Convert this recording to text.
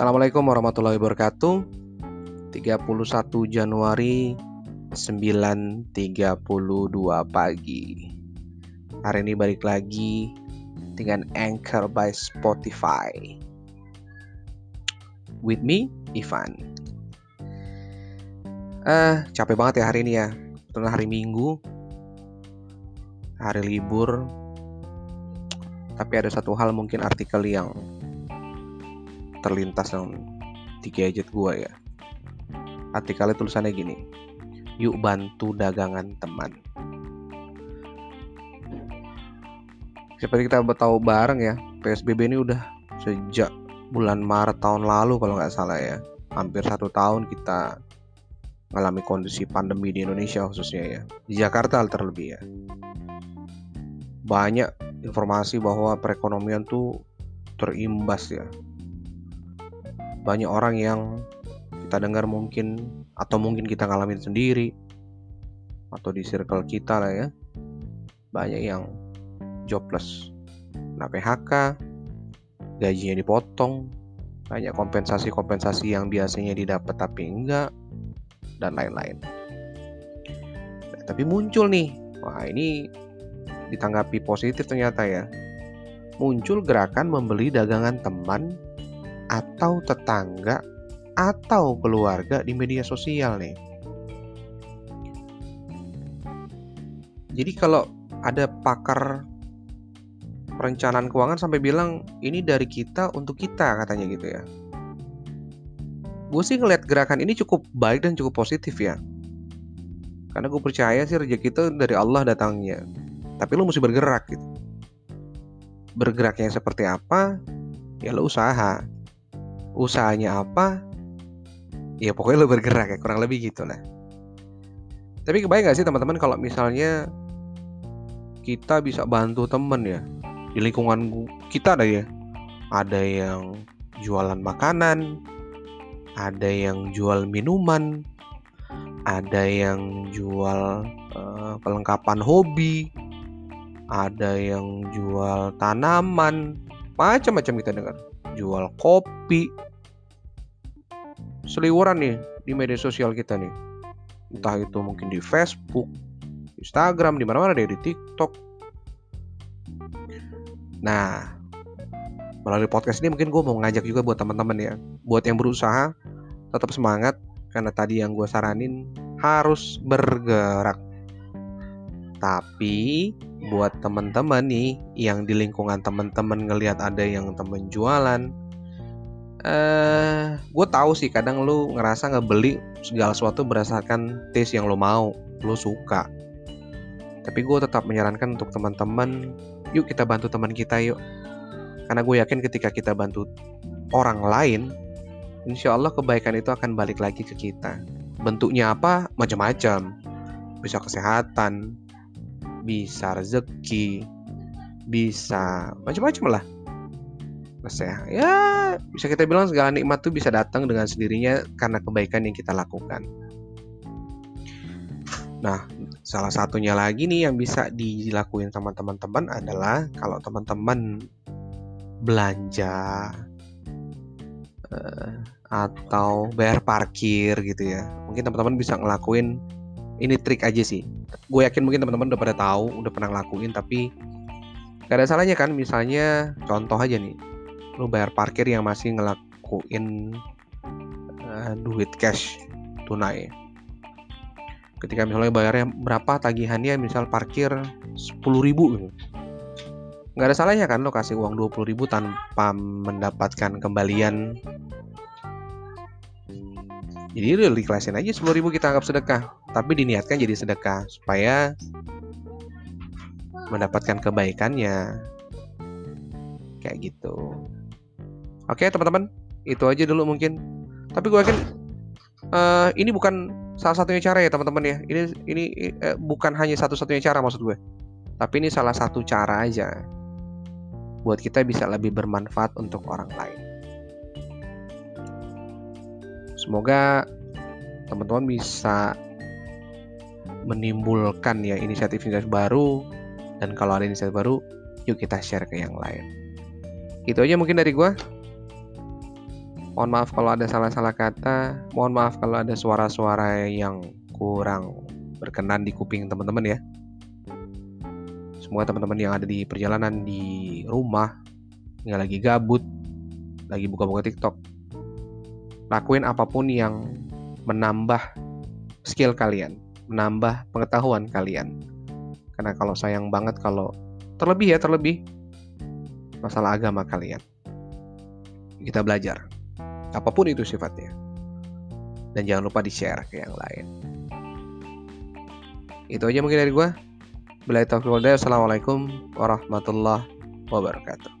Assalamualaikum warahmatullahi wabarakatuh. 31 Januari 9.32 pagi. Hari ini balik lagi dengan Anchor by Spotify. With me, Ivan. Eh, capek banget ya hari ini ya. Kebetulan hari Minggu Hari libur. Tapi ada satu hal mungkin artikel yang terlintas yang di gadget gue ya. Artikelnya tulisannya gini yuk bantu dagangan teman. Seperti kita tahu bareng ya PSBB ini udah sejak bulan Maret tahun lalu kalau nggak salah ya. Hampir satu tahun kita mengalami kondisi pandemi di Indonesia khususnya ya. Di Jakarta terlebih ya. Banyak informasi bahwa perekonomian tuh terimbas ya banyak orang yang kita dengar mungkin atau mungkin kita ngalamin sendiri atau di circle kita lah ya. Banyak yang jobless nah PHK gajinya dipotong banyak kompensasi-kompensasi yang biasanya didapat tapi enggak dan lain-lain. Nah, tapi muncul nih wah ini ditanggapi positif ternyata ya. Muncul gerakan membeli dagangan teman atau tetangga atau keluarga di media sosial nih. Jadi kalau ada pakar perencanaan keuangan sampai bilang ini dari kita untuk kita katanya gitu ya. Gue sih ngeliat gerakan ini cukup baik dan cukup positif ya. Karena gue percaya sih rezeki itu dari Allah datangnya. Tapi lo mesti bergerak gitu. Bergeraknya seperti apa? Ya lo usaha usahanya apa ya pokoknya lo bergerak ya kurang lebih gitu lah. Tapi kebayang gak sih teman-teman kalau misalnya kita bisa bantu temen ya di lingkungan kita ada ya. Ada yang jualan makanan ada yang jual minuman ada yang jual uh, hobi ada yang jual tanaman macam-macam kita dengar. Jual kopi. Seliwuran nih di media sosial kita nih. Entah itu mungkin di Facebook Instagram di mana-mana deh di TikTok. Nah melalui podcast ini mungkin gue mau ngajak juga buat teman-teman ya buat yang berusaha tetap semangat karena tadi yang gue saranin harus bergerak. Tapi buat teman-teman nih yang di lingkungan teman-teman ngelihat ada yang temen jualan eh uh, gue tahu sih kadang lu ngerasa ngebeli segala sesuatu berdasarkan taste yang lo mau lo suka. Tapi gue tetap menyarankan untuk teman-teman yuk kita bantu teman kita yuk. Karena gue yakin ketika kita bantu orang lain insya Allah kebaikan itu akan balik lagi ke kita. Bentuknya apa? Macam-macam. Bisa kesehatan bisa rezeki, bisa macam-macam lah. Sehat. Ya, bisa kita bilang segala nikmat tuh bisa datang dengan sendirinya karena kebaikan yang kita lakukan. Nah, salah satunya lagi nih yang bisa dilakuin sama teman-teman adalah kalau teman-teman belanja uh, atau bayar parkir gitu ya. Mungkin teman-teman bisa ngelakuin ini trik aja sih. Gue yakin mungkin teman-teman udah pada tahu udah pernah ngelakuin tapi gak ada salahnya kan misalnya contoh aja nih. Lu bayar parkir yang masih ngelakuin uh, duit cash tunai. Ketika misalnya bayarnya berapa tagihannya misal parkir 10.000 gitu. Nggak ada salahnya kan lo kasih uang 20.000 tanpa mendapatkan kembalian jadi udah dikelasin aja 10 ribu kita anggap sedekah tapi diniatkan jadi sedekah supaya mendapatkan kebaikannya. Kayak gitu. Oke teman-teman itu aja dulu mungkin. Tapi gue yakin uh, ini bukan salah satunya cara ya teman-teman ya. Ini ini uh, bukan hanya satu-satunya cara maksud gue. Tapi ini salah satu cara aja buat kita bisa lebih bermanfaat untuk orang lain Semoga teman-teman bisa menimbulkan ya inisiatif-inisiatif baru dan kalau ada inisiatif baru yuk kita share ke yang lain. Itu aja mungkin dari gue. Mohon maaf kalau ada salah-salah kata, mohon maaf kalau ada suara-suara yang kurang berkenan di kuping teman-teman ya. Semua teman-teman yang ada di perjalanan di rumah, yang lagi gabut, lagi buka-buka TikTok, lakuin apa pun yang menambah skill kalian, menambah pengetahuan kalian. Karena kalau sayang banget kalau terlebih ya terlebih masalah agama kalian. Kita belajar apa pun itu sifatnya. Dan jangan lupa di-share ke yang lain. Itu aja mungkin dari gue. Bila taufiq Assalamualaikum warahmatullahi wabarakatuh.